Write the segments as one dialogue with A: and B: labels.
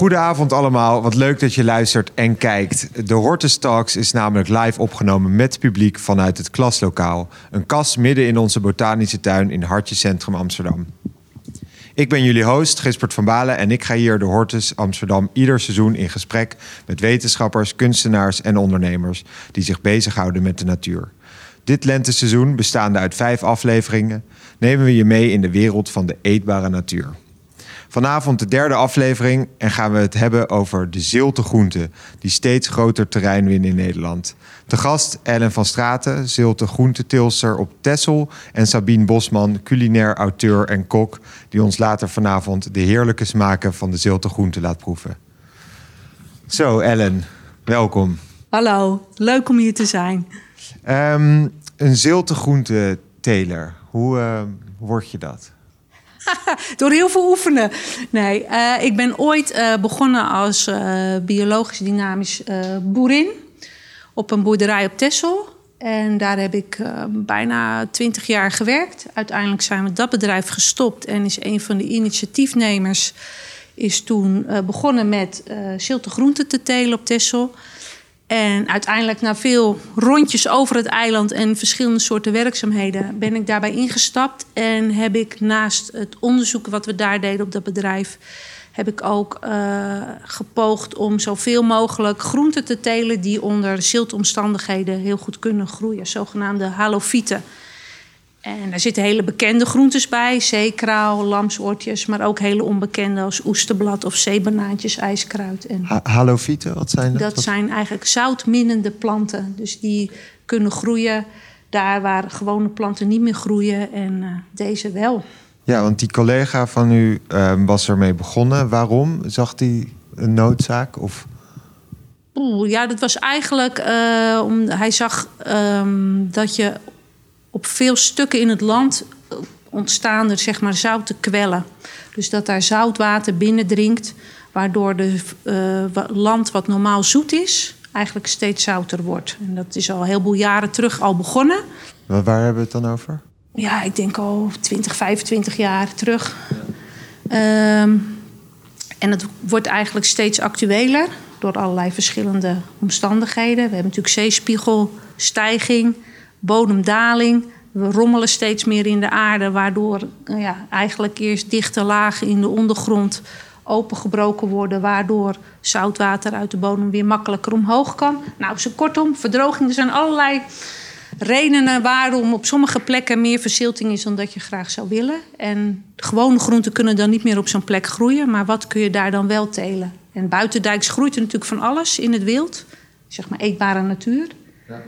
A: Goedenavond allemaal. Wat leuk dat je luistert en kijkt. De Hortus Talks is namelijk live opgenomen met publiek vanuit het klaslokaal. Een kas midden in onze botanische tuin in Hartje Centrum Amsterdam. Ik ben jullie host, Gispert van Balen, en ik ga hier de Hortus Amsterdam ieder seizoen in gesprek met wetenschappers, kunstenaars en ondernemers die zich bezighouden met de natuur. Dit lenteseizoen, bestaande uit vijf afleveringen, nemen we je mee in de wereld van de eetbare natuur. Vanavond de derde aflevering en gaan we het hebben over de zilte groenten, die steeds groter terrein winnen in Nederland. De gast Ellen van Straten, zilte groentetilster op Tessel en Sabine Bosman, culinair auteur en kok, die ons later vanavond de heerlijke smaken van de zilte groenten laat proeven. Zo Ellen, welkom.
B: Hallo, leuk om hier te zijn.
A: Um, een zilte groenteteler, hoe uh, word je dat?
B: Door heel veel oefenen. Nee, uh, ik ben ooit uh, begonnen als uh, biologisch dynamisch boerin. Op een boerderij op Texel. En daar heb ik bijna twintig jaar gewerkt. Uiteindelijk zijn we dat bedrijf gestopt. En is een van de initiatiefnemers is toen begonnen met zilte groenten te telen op Texel. En uiteindelijk na veel rondjes over het eiland en verschillende soorten werkzaamheden ben ik daarbij ingestapt. En heb ik naast het onderzoek wat we daar deden op dat bedrijf, heb ik ook uh, gepoogd om zoveel mogelijk groenten te telen die onder ziltomstandigheden heel goed kunnen groeien. Zogenaamde halofieten. En daar zitten hele bekende groentes bij. Zeekraal, lamsoortjes, maar ook hele onbekende als oesterblad of zeebanaantjes, ijskruid. En
A: ha halofieten, wat zijn dat?
B: Dat zijn eigenlijk zoutminnende planten. Dus die kunnen groeien daar waar gewone planten niet meer groeien en uh, deze wel.
A: Ja, want die collega van u uh, was ermee begonnen. Waarom? Zag hij een noodzaak? Of...
B: Oeh, ja, dat was eigenlijk... Uh, om, hij zag um, dat je op veel stukken in het land ontstaan er zeg maar zoute kwellen. Dus dat daar zoutwater binnendringt, waardoor het uh, land wat normaal zoet is, eigenlijk steeds zouter wordt. En dat is al een heleboel jaren terug al begonnen.
A: Maar waar hebben we het dan over?
B: Ja, ik denk al 20, 25 jaar terug. Ja. Um, en het wordt eigenlijk steeds actueler door allerlei verschillende omstandigheden. We hebben natuurlijk zeespiegelstijging bodemdaling. We rommelen steeds meer in de aarde, waardoor ja, eigenlijk eerst dichte lagen in de ondergrond opengebroken worden, waardoor zoutwater uit de bodem weer makkelijker omhoog kan. Nou, zo kortom, verdroging. Er zijn allerlei redenen waarom op sommige plekken meer verzilting is dan dat je graag zou willen. En gewone groenten kunnen dan niet meer op zo'n plek groeien, maar wat kun je daar dan wel telen? En buitendijks groeit er natuurlijk van alles in het wild, zeg maar eetbare natuur. Ja.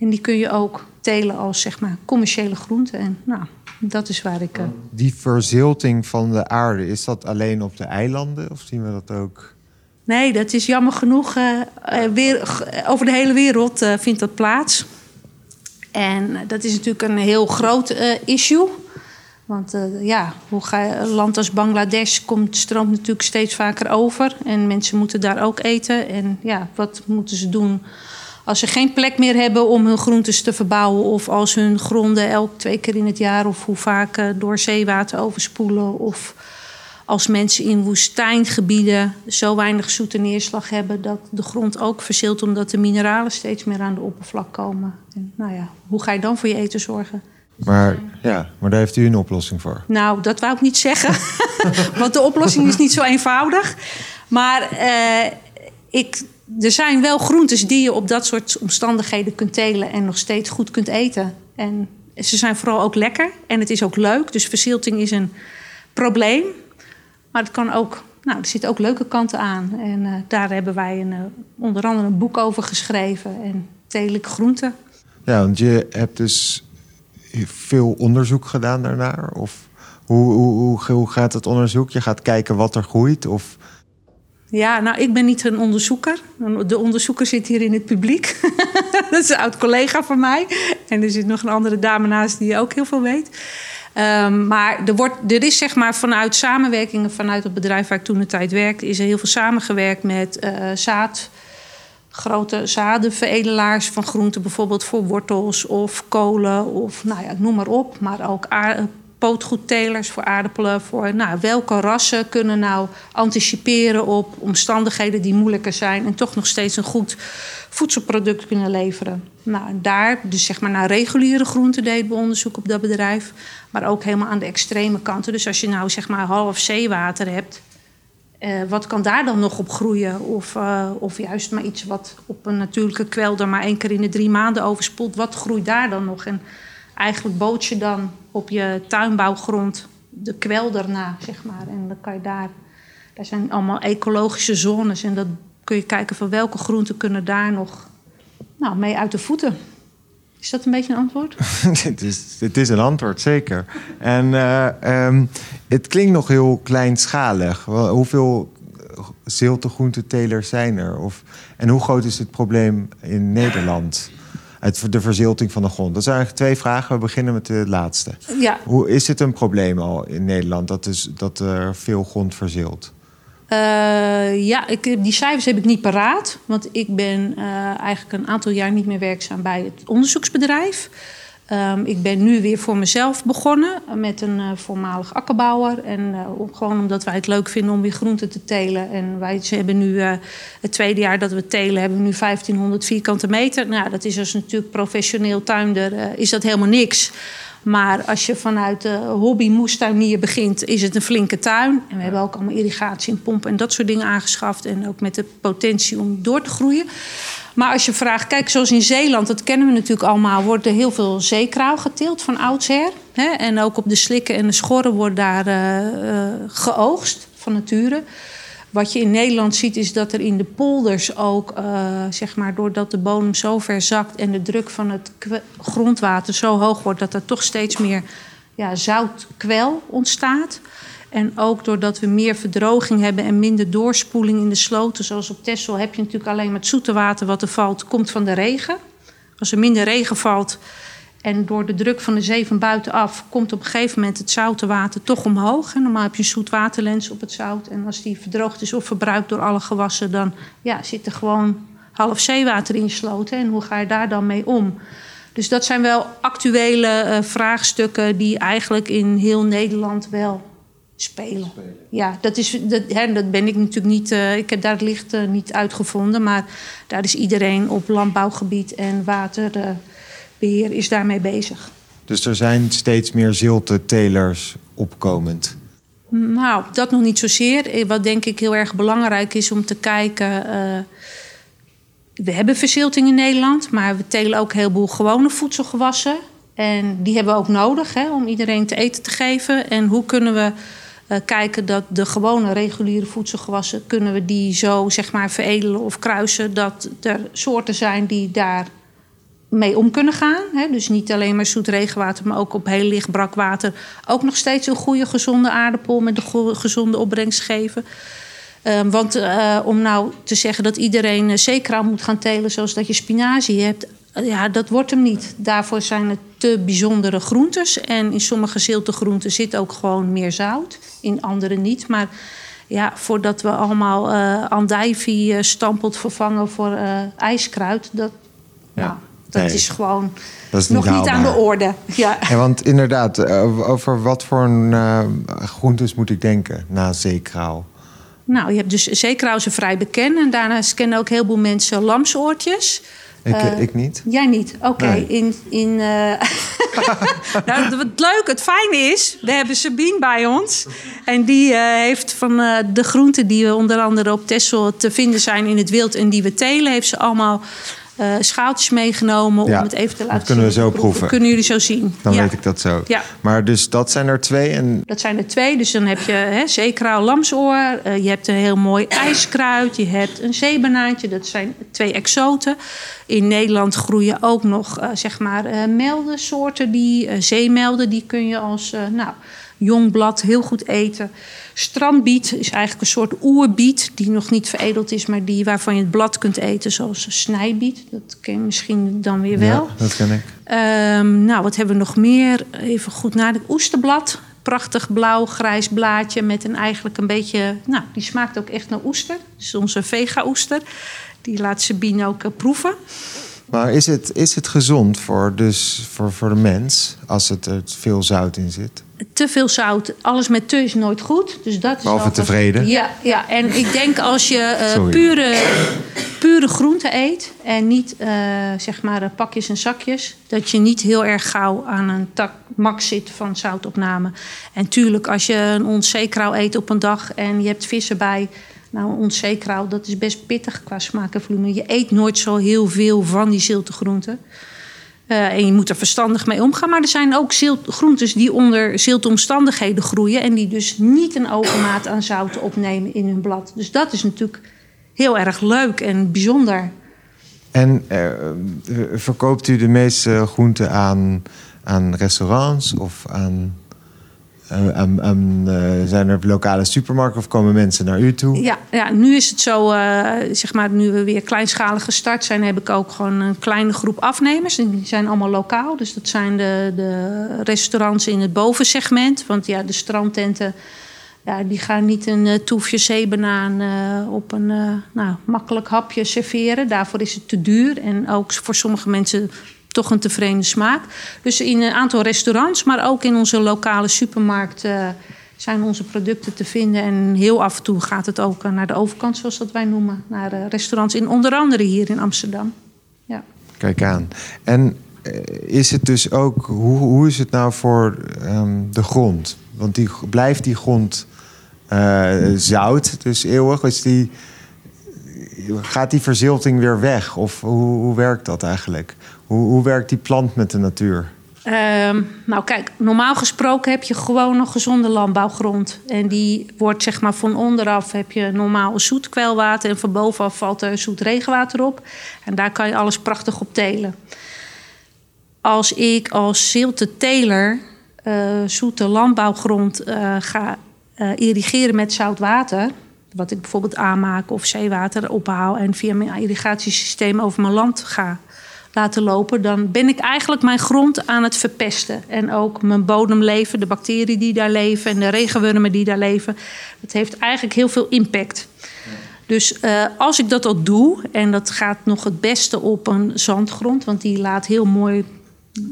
B: En die kun je ook telen als zeg maar commerciële groenten. En nou, dat is waar ik. Uh...
A: Die verzilting van de aarde, is dat alleen op de eilanden of zien we dat ook?
B: Nee, dat is jammer genoeg. Uh, weer, over de hele wereld uh, vindt dat plaats. En dat is natuurlijk een heel groot issue. Want ja, hoe ga, een land als Bangladesh komt, stroomt natuurlijk steeds vaker over. En mensen moeten daar ook eten. En ja, wat moeten ze doen als ze geen plek meer hebben om hun groentes te verbouwen, of als hun gronden elk twee keer in het jaar of hoe vaak eh, door zeewater overspoelen, of als mensen in woestijngebieden zo weinig zoete neerslag hebben dat de grond ook verzilt omdat de mineralen steeds meer aan de oppervlak komen. En, nou ja, hoe ga je dan voor je eten zorgen?
A: Maar ja, maar daar heeft u een oplossing voor.
B: Nou, dat wou ik niet zeggen. Want de oplossing is niet zo eenvoudig. Maar uh, ik er zijn wel groentes die je op dat soort omstandigheden kunt telen en nog steeds goed kunt eten. En ze zijn vooral ook lekker en het is ook leuk. Dus verzilting is een probleem. Maar het kan ook, nou, er zitten ook leuke kanten aan. En uh, daar hebben wij een, uh, onder andere een boek over geschreven. En telen groenten.
A: Ja, want je hebt dus veel onderzoek gedaan daarnaar. Of hoe, hoe, hoe, hoe gaat het onderzoek? Je gaat kijken wat er groeit? Of
B: ja, nou, ik ben niet een onderzoeker. De onderzoeker zit hier in het publiek. dat is een oud collega van mij. En er zit nog een andere dame naast die ook heel veel weet. Um, maar er, wordt, er is zeg maar vanuit samenwerkingen vanuit het bedrijf waar ik toen de tijd werkte, is er heel veel samengewerkt met uh, zaad, grote zadenveredelaars van groenten, bijvoorbeeld voor wortels of kolen of nou ja, noem maar op. Maar ook pootgoedtelers voor aardappelen. Voor nou, welke rassen kunnen nou anticiperen op omstandigheden die moeilijker zijn. En toch nog steeds een goed voedselproduct kunnen leveren. Nou, daar, dus zeg maar naar reguliere groenten deden we onderzoek op dat bedrijf. Maar ook helemaal aan de extreme kanten. Dus als je nou zeg maar half zeewater hebt. Uh, wat kan daar dan nog op groeien? Of, uh, of juist maar iets wat op een natuurlijke kwelder maar één keer in de drie maanden overspoelt. Wat groeit daar dan nog? En eigenlijk boot je dan op je tuinbouwgrond de kwelder na, zeg maar. En dan kan je daar, daar zijn allemaal ecologische zones. En dan kun je kijken van welke groenten kunnen daar nog nou, mee uit de voeten. Is dat een beetje een antwoord?
A: het, is, het is een antwoord, zeker. En uh, um, het klinkt nog heel kleinschalig. Hoeveel ziltegroentetelers zijn er? Of, en hoe groot is het probleem in Nederland? Uit de verzilting van de grond? Dat zijn eigenlijk twee vragen. We beginnen met de laatste.
B: Ja.
A: Hoe is het een probleem al in Nederland dat, is, dat er veel grond verzilt?
B: Uh, ja, ik, die cijfers heb ik niet paraat. Want ik ben uh, eigenlijk een aantal jaar niet meer werkzaam bij het onderzoeksbedrijf. Um, ik ben nu weer voor mezelf begonnen met een uh, voormalig akkerbouwer. En uh, gewoon omdat wij het leuk vinden om weer groenten te telen. En wij hebben nu uh, het tweede jaar dat we telen, hebben we nu 1500 vierkante meter. Nou, dat is als natuurlijk professioneel tuinder, is dat helemaal niks. Maar als je vanuit de hobby moestuinier begint, is het een flinke tuin. En we hebben ook allemaal irrigatie en pompen en dat soort dingen aangeschaft. En ook met de potentie om door te groeien. Maar als je vraagt, kijk, zoals in Zeeland, dat kennen we natuurlijk allemaal, wordt er heel veel zeekrauw geteeld van oudsher. Hè? En ook op de slikken en de schorren wordt daar uh, uh, geoogst van nature. Wat je in Nederland ziet, is dat er in de polders ook, uh, zeg maar, doordat de bodem zo ver zakt en de druk van het grondwater zo hoog wordt, dat er toch steeds meer ja, zoutkwel ontstaat. En ook doordat we meer verdroging hebben en minder doorspoeling in de sloten, zoals op Texel, heb je natuurlijk alleen maar het zoete water wat er valt, komt van de regen. Als er minder regen valt en door de druk van de zee van buitenaf komt op een gegeven moment het zoute water toch omhoog. En normaal heb je een zoetwaterlens op het zout. En als die verdroogd is of verbruikt door alle gewassen, dan ja, zit er gewoon half zeewater in sloten. En hoe ga je daar dan mee om? Dus dat zijn wel actuele uh, vraagstukken die eigenlijk in heel Nederland wel spelen. spelen. Ja, dat, is, dat, hè, dat ben ik natuurlijk niet. Uh, ik heb daar het licht uh, niet uitgevonden. Maar daar is iedereen op landbouwgebied en is daarmee bezig.
A: Dus er zijn steeds meer zilte-telers opkomend.
B: Nou, dat nog niet zozeer. Wat denk ik heel erg belangrijk is om te kijken. Uh, we hebben verzilting in Nederland, maar we telen ook een heleboel gewone voedselgewassen. En die hebben we ook nodig hè, om iedereen te eten te geven. En hoe kunnen we uh, kijken dat de gewone reguliere voedselgewassen... kunnen we die zo zeg maar veredelen of kruisen... dat er soorten zijn die daar mee om kunnen gaan. Hè? Dus niet alleen maar zoet regenwater, maar ook op heel licht brak water. Ook nog steeds een goede, gezonde aardappel met een gezonde opbrengst geven. Um, want uh, om nou te zeggen dat iedereen uh, zeekraam moet gaan telen... zoals dat je spinazie hebt ja, dat wordt hem niet. Daarvoor zijn het te bijzondere groentes. En in sommige ziltegroenten zit ook gewoon meer zout. In andere niet. Maar ja, voordat we allemaal andijvie stampelt vervangen voor ijskruid... dat, ja. nou, dat nee. is gewoon dat is nog niet, niet aan de orde. Ja.
A: ja want inderdaad, over wat voor een, groentes moet ik denken na zeekraal?
B: Nou, je hebt dus zeekraal is vrij bekend. En daarnaast kennen ook heel veel mensen lamsoortjes...
A: Ik, uh, ik niet.
B: Jij niet? Oké. Okay. Nee. In, in, uh... nou, wat leuk, het fijne is, we hebben Sabine bij ons. En die uh, heeft van de groenten die we onder andere op Texel te vinden zijn in het wild... en die we telen, heeft ze allemaal uh, schaaltjes meegenomen
A: ja,
B: om het even te laten
A: dat kunnen we zo proeven.
B: Kunnen jullie zo zien.
A: Dan ja. weet ik dat zo.
B: Ja.
A: Maar dus dat zijn er twee. En...
B: Dat zijn er twee. Dus dan heb je hè, zeekraal, lamsoor. Uh, je hebt een heel mooi ijskruid. Je hebt een zeebanaantje. Dat zijn twee exoten. In Nederland groeien ook nog uh, zeg maar meldensoorten. Die, zeemelden, die kun je als nou, jong blad heel goed eten. Strandbiet is eigenlijk een soort oerbiet die nog niet veredeld is, maar die waarvan je het blad kunt eten, zoals snijbiet. Dat ken je misschien dan weer wel.
A: Ja, dat ken ik.
B: Um, nou, wat hebben we nog meer? Even goed nadenken. Oesterblad. Prachtig blauw-grijs blaadje met een eigenlijk een beetje... Nou, die smaakt ook echt naar oester. Dat is onze vega-oester. Die laat Sabine ook uh, proeven.
A: Maar is het, is het gezond voor, dus voor, voor de mens als het er veel zout in zit?
B: te veel zout, alles met te is nooit goed. Dus dat is
A: Behalve
B: altijd-
A: tevreden.
B: Ja, ja, en ik denk als je eh, pure, pure groenten eet en niet eh, zeg maar eh, pakjes en zakjes, dat je niet heel erg gauw aan een tak max zit van zoutopname. En tuurlijk, als je een ons zeekrauw eet op een dag en je hebt vis erbij. Nou, zeekrauw, dat is best pittig qua smaak en volume. Je eet nooit zo heel veel van die zilte groenten. Eh, en je moet er verstandig mee omgaan. Maar er zijn ook zilt, die onder zilte omstandigheden groeien. En die dus niet een overmaat aan zout opnemen in hun blad. Dus dat is natuurlijk heel erg leuk en bijzonder.
A: En eh, verkoopt u de meeste groenten aan, aan restaurants of aan, aan, aan- aan, eh, zijn er lokale supermarkten of komen mensen naar u toe?
B: Ja, ja nu is het zo, eh, zeg maar, nu we weer kleinschalig gestart zijn, heb ik ook gewoon een kleine groep afnemers. Die zijn allemaal lokaal. Dus dat zijn de, de restaurants in het bovensegment. Want ja, de strandtenten, ja, die gaan niet een eh, toefje zeebanaan op een nou, makkelijk hapje serveren. Daarvoor is het te duur. En ook voor sommige mensen toch een tevreden smaak. Dus in een aantal restaurants, maar ook in onze lokale supermarkt eh, zijn onze producten te vinden. En heel af en toe gaat het ook eh, naar de overkant, zoals dat wij noemen. Naar eh, restaurants, in, onder andere hier in Amsterdam. Ja.
A: Kijk aan. En is het dus ook, hoe, hoe is het nou voor ehm, de grond? Want die, blijft die grond zout, dus eeuwig? Die, gaat die verzilting weer weg? Of hoe, hoe werkt dat eigenlijk? Hoe, hoe werkt die plant met de natuur?
B: Ehm, nou kijk, normaal gesproken heb je gewoon een gezonde landbouwgrond. En die wordt zeg maar van onderaf heb je normaal zoet kwelwater... en van bovenaf valt er zoet regenwater op. En daar kan je alles prachtig op telen. Als ik als zilte teler eh, zoete landbouwgrond eh, ga eh, irrigeren met zout water... wat ik bijvoorbeeld aanmaak of zeewater ophaal... en via mijn irrigatiesysteem over mijn land ga laten lopen, dan ben ik eigenlijk mijn grond aan het verpesten. En ook mijn bodemleven, de bacteriën die daar leven en de regenwormen die daar leven. Dat heeft eigenlijk heel veel impact. Dus eh, als ik dat al doe, en dat gaat nog het beste op een zandgrond, want die laat heel mooi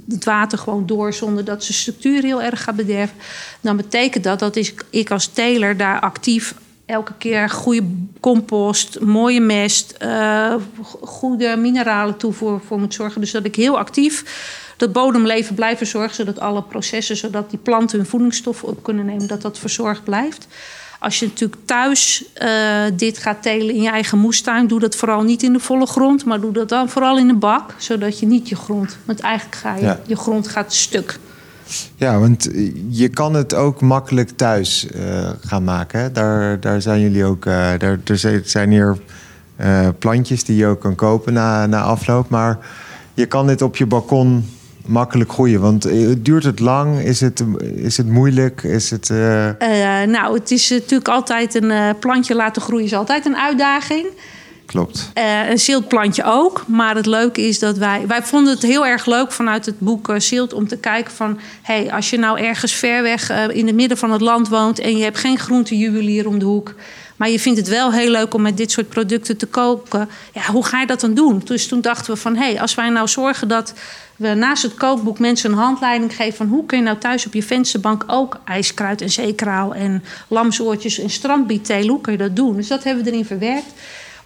B: het water gewoon door zonder dat zijn structuur heel erg gaat bederven. Dan betekent dat dat ik als teler daar actief elke keer goede compost, mooie mest, eh, goede mineralen toevoer voor moet zorgen. Dus dat ik heel actief dat bodemleven blijven zorgen, zodat alle processen, zodat die planten hun voedingsstoffen op kunnen nemen, dat dat verzorgd blijft. Als je natuurlijk thuis eh, dit gaat telen in je eigen moestuin, doe dat vooral niet in de volle grond, maar doe dat dan vooral in de bak, zodat je niet je grond, want eigenlijk ga je,
A: Ja.
B: je grond gaat stuk.
A: Ja, want je kan het ook makkelijk thuis eh, gaan maken. Daar, daar zijn jullie ook. eh, daar, er zijn- hier eh, plantjes die je ook kan kopen na, na afloop. Maar je kan dit op je balkon makkelijk groeien. Want duurt het lang? Is het, is het moeilijk? Is het.
B: nou, het is natuurlijk altijd een plantje laten groeien, is altijd een uitdaging.
A: Klopt.
B: Eh, een ziltplantje ook. Maar het leuke is dat wij... Wij vonden het heel erg leuk vanuit het boek eh, Zilt... om te kijken van... hey, als je nou ergens ver weg eh, in het midden van het land woont... en je hebt geen groentejuwelier om de hoek... maar je vindt het wel heel leuk om met dit soort producten te koken... ja, hoe ga je dat dan doen? Dus toen dachten we van... hey, als wij nou zorgen dat we naast het kookboek mensen een handleiding geven... van hoe kun je nou thuis op je vensterbank ook ijskruid en zeekraal... en lamsoortjes en strandbiet hoe kun je dat doen? Dus dat hebben we erin verwerkt...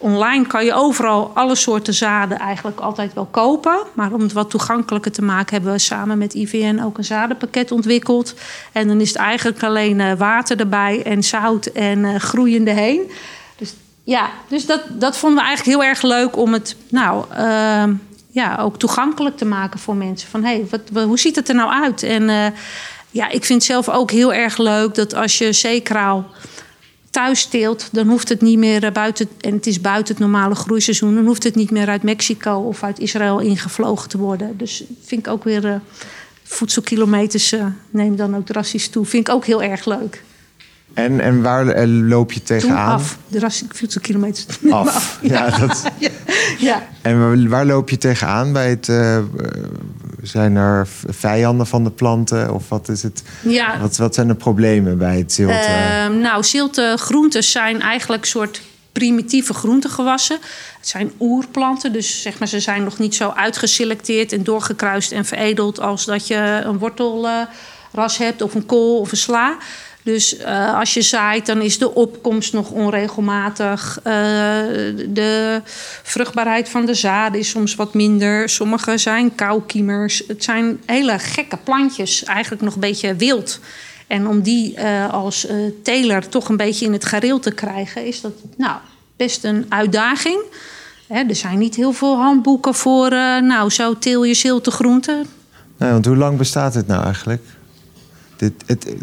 B: Online kan je overal alle soorten zaden eigenlijk altijd wel kopen. Maar om het wat toegankelijker te maken, hebben we samen met IVN ook een zadenpakket ontwikkeld. En dan is het eigenlijk alleen eh, water erbij en zout en eh, groeiende heen. Dus ja, dus dat, dat vonden we eigenlijk heel erg leuk om het nou, ehm, ja, ook toegankelijk te maken voor mensen. Van hé, hey, wat, hoe ziet het er nou uit? En eh, ja, ik vind zelf ook heel erg leuk dat als je zeekraal thuis teelt, dan hoeft het niet meer eh, buiten, en het is buiten het normale groeiseizoen, dan hoeft het niet meer uit Mexico of uit Israël ingevlogen te worden. Dus vind ik ook weer eh, voedselkilometers uh, neem dan ook drastisch toe. Vind ik ook heel erg leuk.
A: En, en waar loop je
B: Toen
A: tegenaan?
B: af, de drastisch voedselkilometers.
A: Af. Ja, dat,
B: ja. ja.
A: en waar, waar loop je tegenaan bij het. Zijn er vijanden van de planten? Of wat is het?
B: ja.
A: Wat, wat zijn de problemen bij het zilt? eh?
B: Ehm, nou, zilte groentes zijn eigenlijk soort primitieve groentegewassen. Het zijn oerplanten, dus zeg maar, ze zijn nog niet zo uitgeselecteerd en doorgekruist en veredeld als dat je een wortelras hebt of een kool of een sla. Dus uh, als je zaait, dan is de opkomst nog onregelmatig. Uh, de vruchtbaarheid van de zaden is soms wat minder. Sommige zijn koukiemers. Het zijn hele gekke plantjes, eigenlijk nog een beetje wild. En om die uh, als teler toch een beetje in het gareel te krijgen, is dat nou, best een uitdaging. Hè, er zijn niet heel veel handboeken voor, nou, zo teel je zilte groenten.
A: Nee, want hoe lang bestaat het nou eigenlijk? Dit, het,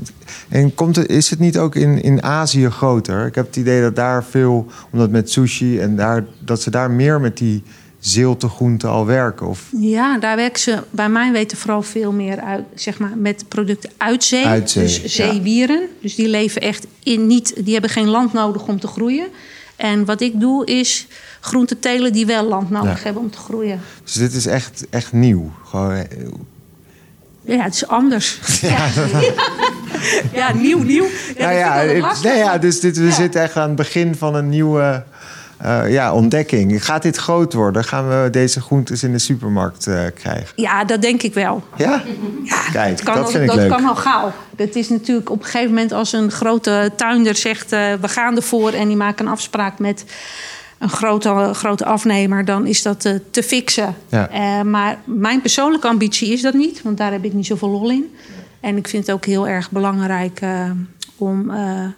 A: en komt het, is het niet ook in, in Azië groter? Ik heb het idee dat daar veel, omdat met sushi en daar, dat ze daar meer met die ziltegroenten al werken? Of?
B: Ja, daar werken ze bij mij weten vooral veel meer uit, zeg maar, met producten uit zee.
A: Uit zee
B: dus zeewieren. Dus die leven echt in niet, die hebben geen land nodig om te groeien. En wat ik doe is groenten telen die wel land nodig ja. hebben om te groeien.
A: Dus dit is echt, echt nieuw. Gewoon eh,
B: ja, het is anders. Ja, ja. nieuw, nieuw.
A: Ja, ja, nee, ja dus dit, we zitten echt aan het begin van een nieuwe uh, ja, ontdekking. Gaat dit groot worden? Gaan we deze groentes in de supermarkt uh, krijgen?
B: Ja, dat denk ik wel.
A: Ja?
B: ja
A: Kijk,
B: dat, kan
A: dat
B: al,
A: vind ik
B: dat
A: leuk.
B: kan al gauw. Het is natuurlijk op een gegeven moment als een grote tuinder zegt... Uh, we gaan ervoor en die maken een afspraak met een grote, grote afnemer, dan is dat uh, te fixen.
A: Ja.
B: Uh, maar mijn persoonlijke ambitie is dat niet, want daar heb ik niet zoveel lol in. En ik vind het ook heel erg belangrijk uh, om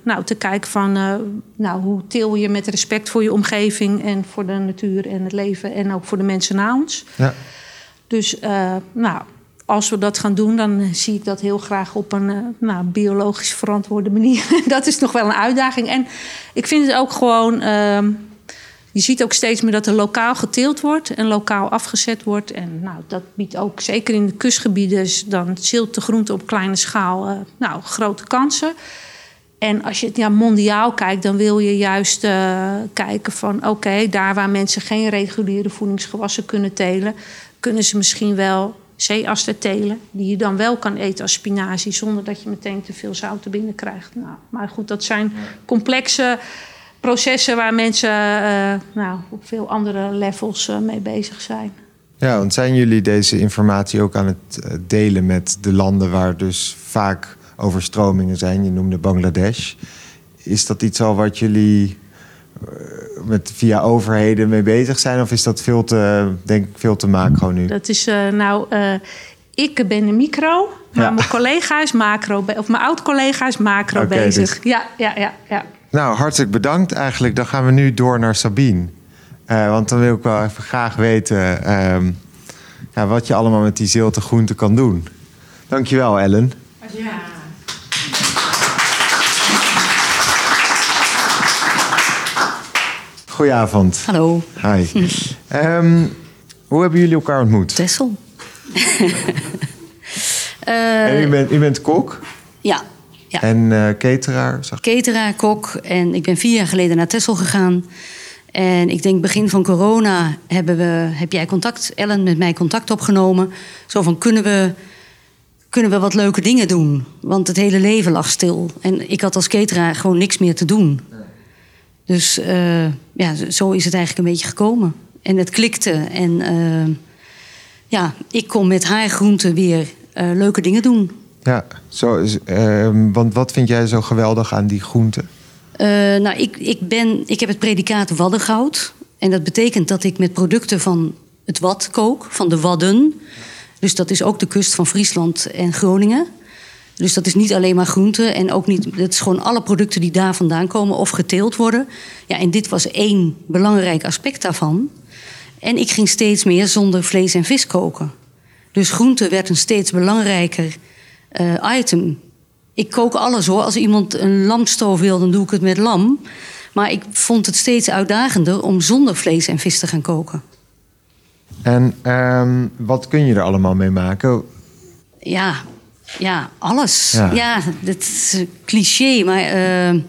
B: nou, te kijken van nou, hoe til je met respect voor je omgeving en voor de natuur en het leven en ook voor de mensen na ons.
A: Ja.
B: Dus nou, als we dat gaan doen, dan zie ik dat heel graag op een nou, biologisch verantwoorde manier. dat is nog wel een uitdaging. En ik vind het ook gewoon. Ehm, je ziet ook steeds meer dat er lokaal geteeld wordt en lokaal afgezet wordt. En nou, dat biedt ook zeker in de kustgebieden, dan zilt de groente op kleine schaal uh, nou, grote kansen. En als je het ja, mondiaal kijkt, dan wil je juist uh, kijken van oké, okay, daar waar mensen geen reguliere voedingsgewassen kunnen telen, kunnen ze misschien wel zeeaster telen, die je dan wel kan eten als spinazie, zonder dat je meteen te veel zout er binnen krijgt. Nou, maar goed, dat zijn complexe processen waar mensen uh, nou, op veel andere levels uh, mee bezig zijn.
A: Ja, want zijn jullie deze informatie ook aan het uh, delen met de landen waar dus vaak overstromingen zijn? Je noemde Bangladesh. Is dat iets al wat jullie met, via overheden mee bezig zijn? Of is dat veel te, denk ik, veel te macro nu?
B: Dat is nou, ik ben een micro, maar ja. mijn collega is macro, of mijn oud-collega is macro
A: okay,
B: bezig.
A: Dus...
B: Ja, ja, ja, ja.
A: Nou, hartelijk bedankt eigenlijk. Dan gaan we nu door naar Sabine. Uh, want dan wil ik wel even graag weten uh, ja, wat je allemaal met die zilte groenten kan doen. Dankjewel, Ellen.
B: Ja.
A: Goedenavond.
C: Hallo.
A: Hi. um, hoe hebben jullie elkaar ontmoet?
C: Tessel.
B: Eh,
A: en u bent, u bent kok?
C: Ja. Ja.
A: En uh, cateraar? Zag...
C: Cateraar, kok. En ik ben vier jaar geleden naar Tessel gegaan. En ik denk begin van corona hebben we, heb jij contact, Ellen, met mij contact opgenomen. Zo van, kunnen we, kunnen we wat leuke dingen doen? Want het hele leven lag stil. En ik had als cateraar gewoon niks meer te doen. Dus uh, ja, zo is het eigenlijk een beetje gekomen. En het klikte. En uh, ja, ik kon met haar groenten weer uh, leuke dingen doen.
A: Ja, zo is, uh, want wat vind jij zo geweldig aan die groenten?
C: Uh, nou, ik, ik, ben, ik heb het predicaat waddengoud. En dat betekent dat ik met producten van het Wad kook, van de Wadden. Dus dat is ook de kust van Friesland en Groningen. Dus dat is niet alleen maar groenten en ook niet. Het is gewoon alle producten die daar vandaan komen of geteeld worden. Ja, en dit was één belangrijk aspect daarvan. En ik ging steeds meer zonder vlees en vis koken. Dus groente werd een steeds belangrijker uh, item. Ik kook alles hoor. Als iemand een lamstoof wil, dan doe ik het met lam. Maar ik vond het steeds uitdagender om zonder vlees en vis te gaan koken.
A: En um, wat kun je er allemaal mee maken?
C: Ja, ja alles. Ja, ja dat is een cliché, maar. Uh,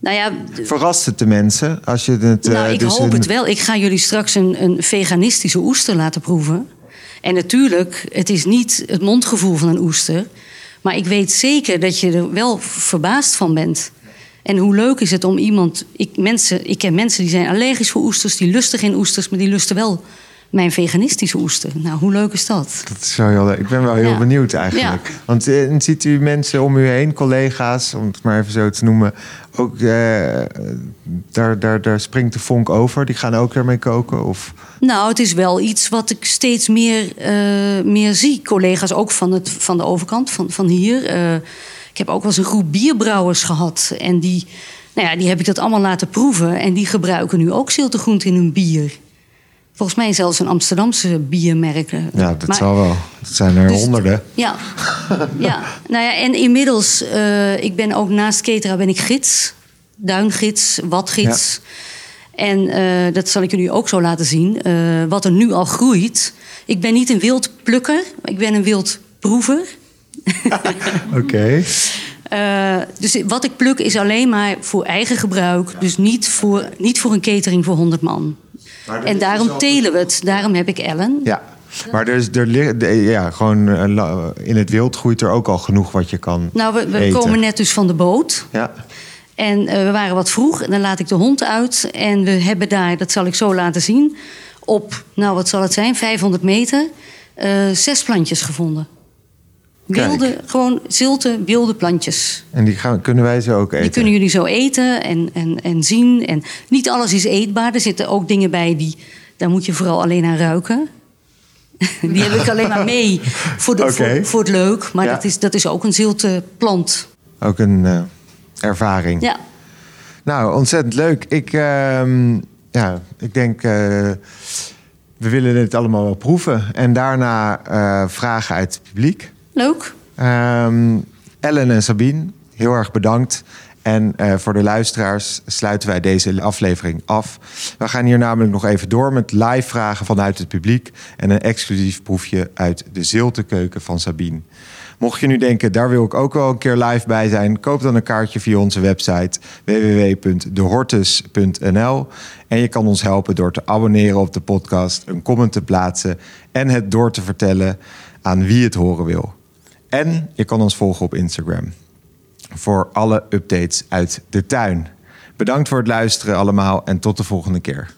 C: nou ja,
A: Verrast het de mensen als je het.
C: Nou,
A: uh,
C: ik
A: dus
C: hoop
A: een...
C: het wel. Ik ga jullie straks een, een veganistische oester laten proeven. En natuurlijk, het is niet het mondgevoel van een oester. Maar ik weet zeker dat je er wel verbaasd van bent. En hoe leuk is het om iemand. Ik, mensen, ik ken mensen die zijn allergisch voor oesters, die lusten geen oesters, maar die lusten wel mijn veganistische oester. Nou, hoe leuk is dat?
A: Dat is wel heel leuk. Ik ben wel heel
C: Ja.
A: benieuwd eigenlijk.
C: Ja.
A: Want eh, ziet u mensen om u heen, collega's, om het maar even zo te noemen, ook eh, daar, daar, daar springt de vonk over. Die gaan ook ermee koken? Of...
C: Nou, het is wel iets wat ik steeds meer, eh, meer zie. Collega's ook van, het, van de overkant, van, van hier. Ik heb ook wel eens een groep bierbrouwers gehad. En die, nou ja, die heb ik dat allemaal laten proeven. En die gebruiken nu ook ziltegroente in hun bier. Volgens mij zelfs een Amsterdamse biermerken.
A: Ja, dat
C: Maar-
A: zal wel. Dat zijn er
C: Dus-
A: honderden.
C: Ja. ja, nou ja, en inmiddels, eh, ik ben ook naast Ketera ben ik gids. Duingids, watgids. En eh, dat zal ik jullie ook zo laten zien. eh, wat er nu al groeit. Ik ben niet een wildplukker, ik ben een wildproever.
A: Oké.
C: Eh, dus wat ik pluk is alleen maar voor eigen gebruik. Dus niet voor, niet voor een catering voor 100 man. En daarom telen we het. Daarom heb ik Ellen.
A: Ja. Maar er is, er, ja, gewoon eh, in het wild groeit er ook al genoeg wat je kan
C: Nou, we, we
A: eten.
C: komen net dus van de boot.
A: Ja.
C: En eh, we waren wat vroeg. En dan laat ik de hond uit. En we hebben daar, dat zal ik zo laten zien... op, nou wat zal het zijn, 500 meter... eh, zes plantjes gevonden.
A: Kijk.
C: Wilde, gewoon zilte, wilde plantjes.
A: En die gaan, kunnen wij zo ook eten?
C: Die kunnen jullie zo eten en, en, en zien. En niet alles is eetbaar. Er zitten ook dingen bij die... daar moet je vooral alleen aan ruiken. Die heb ik alleen maar mee voor, de, voor, voor het leuk. Maar
A: Ja.
C: dat, is, dat is ook een zilte plant.
A: Ook een eh, ervaring.
C: Ja.
A: Nou, ontzettend leuk. Ik, ehm, ja, ik denk, eh, we willen dit allemaal wel proeven. En daarna eh, vragen uit het publiek. Ehm, Ellen en Sabine, heel erg bedankt. En eh, voor de luisteraars sluiten wij deze aflevering af. We gaan hier namelijk nog even door met live vragen vanuit het publiek... en een exclusief proefje uit de ziltekeuken van Sabine. Mocht je nu denken, daar wil ik ook wel een keer live bij zijn... koop dan een kaartje via onze website www.dehortus.nl. En je kan ons helpen door te abonneren op de podcast... een comment te plaatsen en het door te vertellen aan wie het horen wil. En je kan ons volgen op Instagram voor alle updates uit de tuin. Bedankt voor het luisteren allemaal en tot de volgende keer.